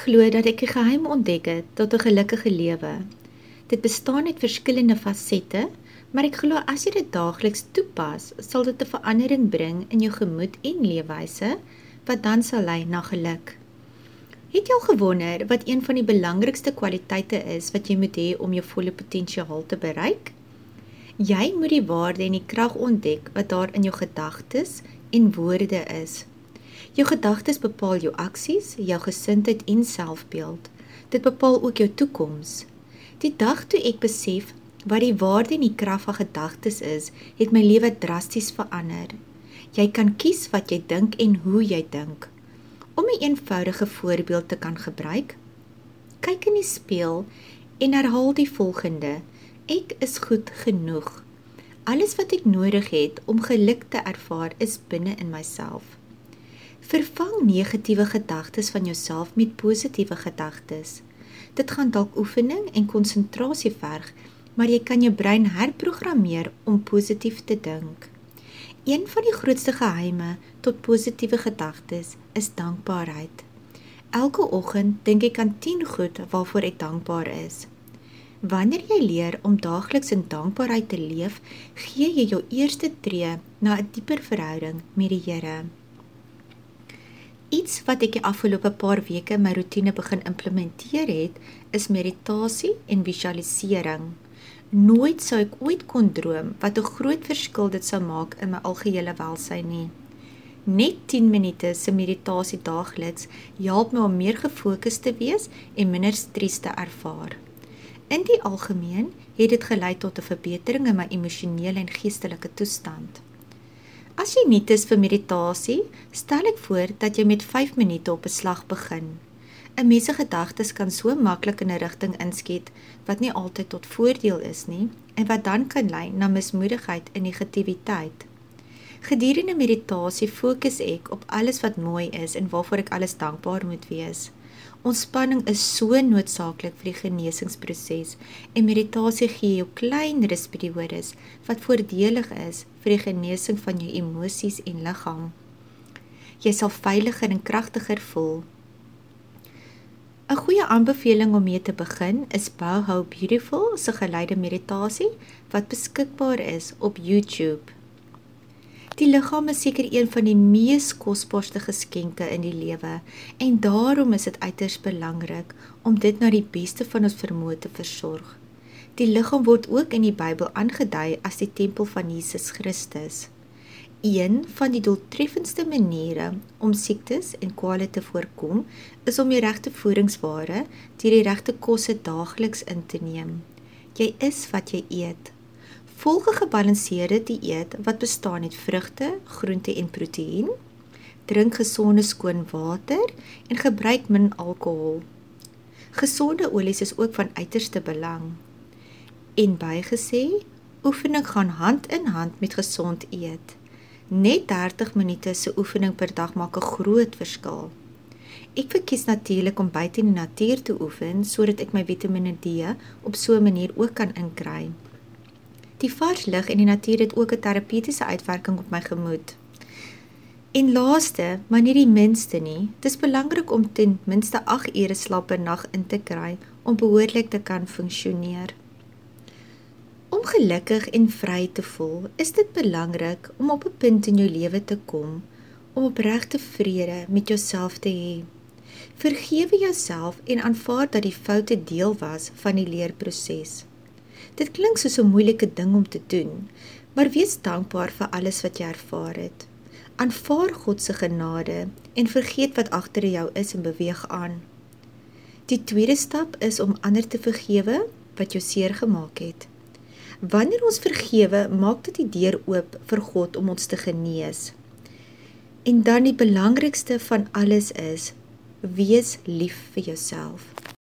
glo dat ek 'n geheim ontdek het tot 'n gelukkige lewe. Dit bestaan uit verskillende fasette, maar ek glo as jy dit daagliks toepas, sal dit 'n verandering bring in jou gemoed en leefwyse wat dan sal lei na geluk. Het jy al gewonder wat een van die belangrikste kwaliteite is wat jy moet hê om jou volle potensiaal te bereik? Jy moet die waarde en die krag ontdek wat daar in jou gedagtes en woorde is. Jou gedagtes bepaal jou aksies, jou gesindheid en selfbeeld. Dit bepaal ook jou toekoms. Die dag toe ek besef wat die waarde en die krag van gedagtes is, het my lewe drasties verander. Jy kan kies wat jy dink en hoe jy dink. Om 'n eenvoudige voorbeeld te kan gebruik, kyk in die spieël en herhaal die volgende: Ek is goed genoeg. Alles wat ek nodig het om geluk te ervaar is binne in myself. Vervang negatiewe gedagtes van jouself met positiewe gedagtes. Dit gaan dalk oefening en konsentrasie verg, maar jy kan jou brein herprogrammeer om positief te dink. Een van die grootste geheime tot positiewe gedagtes is dankbaarheid. Elke oggend dink ek aan 10 goed waarvoor ek dankbaar is. Wanneer jy leer om daagliks in dankbaarheid te leef, gee jy jou eerste tree na 'n dieper verhouding met die Here. Iets wat ek die afgelope paar weke in my rotine begin implementeer het, is meditasie en visualisering. Nooit sou ek ooit kon droom wat 'n groot verskil dit sou maak in my algehele welsyn nie. Net 10 minute se meditasie daagliks help my om meer gefokus te wees en minder stres te ervaar. In die algemeen het dit gelei tot 'n verbetering in my emosionele en geestelike toestand. As jy nie is vir meditasie, stel ek voor dat jy met 5 minute op 'n slag begin. 'n Mens se gedagtes kan so maklik in 'n rigting inskiet wat nie altyd tot voordeel is nie en wat dan kan lei na mismoedigheid en negativiteit. Gedurende meditasie fokus ek op alles wat mooi is en waarvoor ek alles dankbaar moet wees. Ontspanning is so noodsaaklik vir die genesingsproses en meditasie gee jou klein rusperiodes wat voordelig is vir die genesing van jou emosies en liggaam. Jy sal veiliger en kragtiger voel. 'n Goeie aanbeveling om mee te begin is Boho Beautiful se geleide meditasie wat beskikbaar is op YouTube. Die liggaam is seker een van die mees kosbaarste geskenke in die lewe en daarom is dit uiters belangrik om dit na die beste van ons vermoë te versorg. Die liggaam word ook in die Bybel aangedui as die tempel van Jesus Christus. Een van die doeltreffendste maniere om siektes en kwale te voorkom, is om die regte voedingsware, die regte kosse daagliks in te neem. Jy is wat jy eet. Volg 'n gebalanseerde dieet wat bestaan uit vrugte, groente en proteïen. Drink gesonde skoon water en gebruik min alkohol. Gesonde olies is ook van uiterste belang. En bygesê, oefening gaan hand in hand met gesond eet. Net 30 minute se oefening per dag maak 'n groot verskil. Ek verkies natuurlik om buite in die natuur te oefen sodat ek my Vitamiene D op so 'n manier ook kan inkry. Die vars lug en die natuur het ook 'n terapeutiese uitwerking op my gemoed. En laaste, maar nie die minste nie, dis belangrik om ten minste 8 ure slaap per nag in te kry om behoorlik te kan funksioneer. Om gelukkig en vry te voel, is dit belangrik om op 'n punt in jou lewe te kom om opregte vrede met jouself te hê. Vergewe jouself en aanvaar dat die foute deel was van die leerproses. Dit klink soos 'n moeilike ding om te doen, maar wees dankbaar vir alles wat jy ervaar het. Aanvaar God se genade en vergeet wat agter jou is en beweeg aan. Die tweede stap is om ander te vergewe wat jou seer gemaak het. Wanneer ons vergewe, maak dit die deur oop vir God om ons te genees. En dan die belangrikste van alles is: wees lief vir jouself.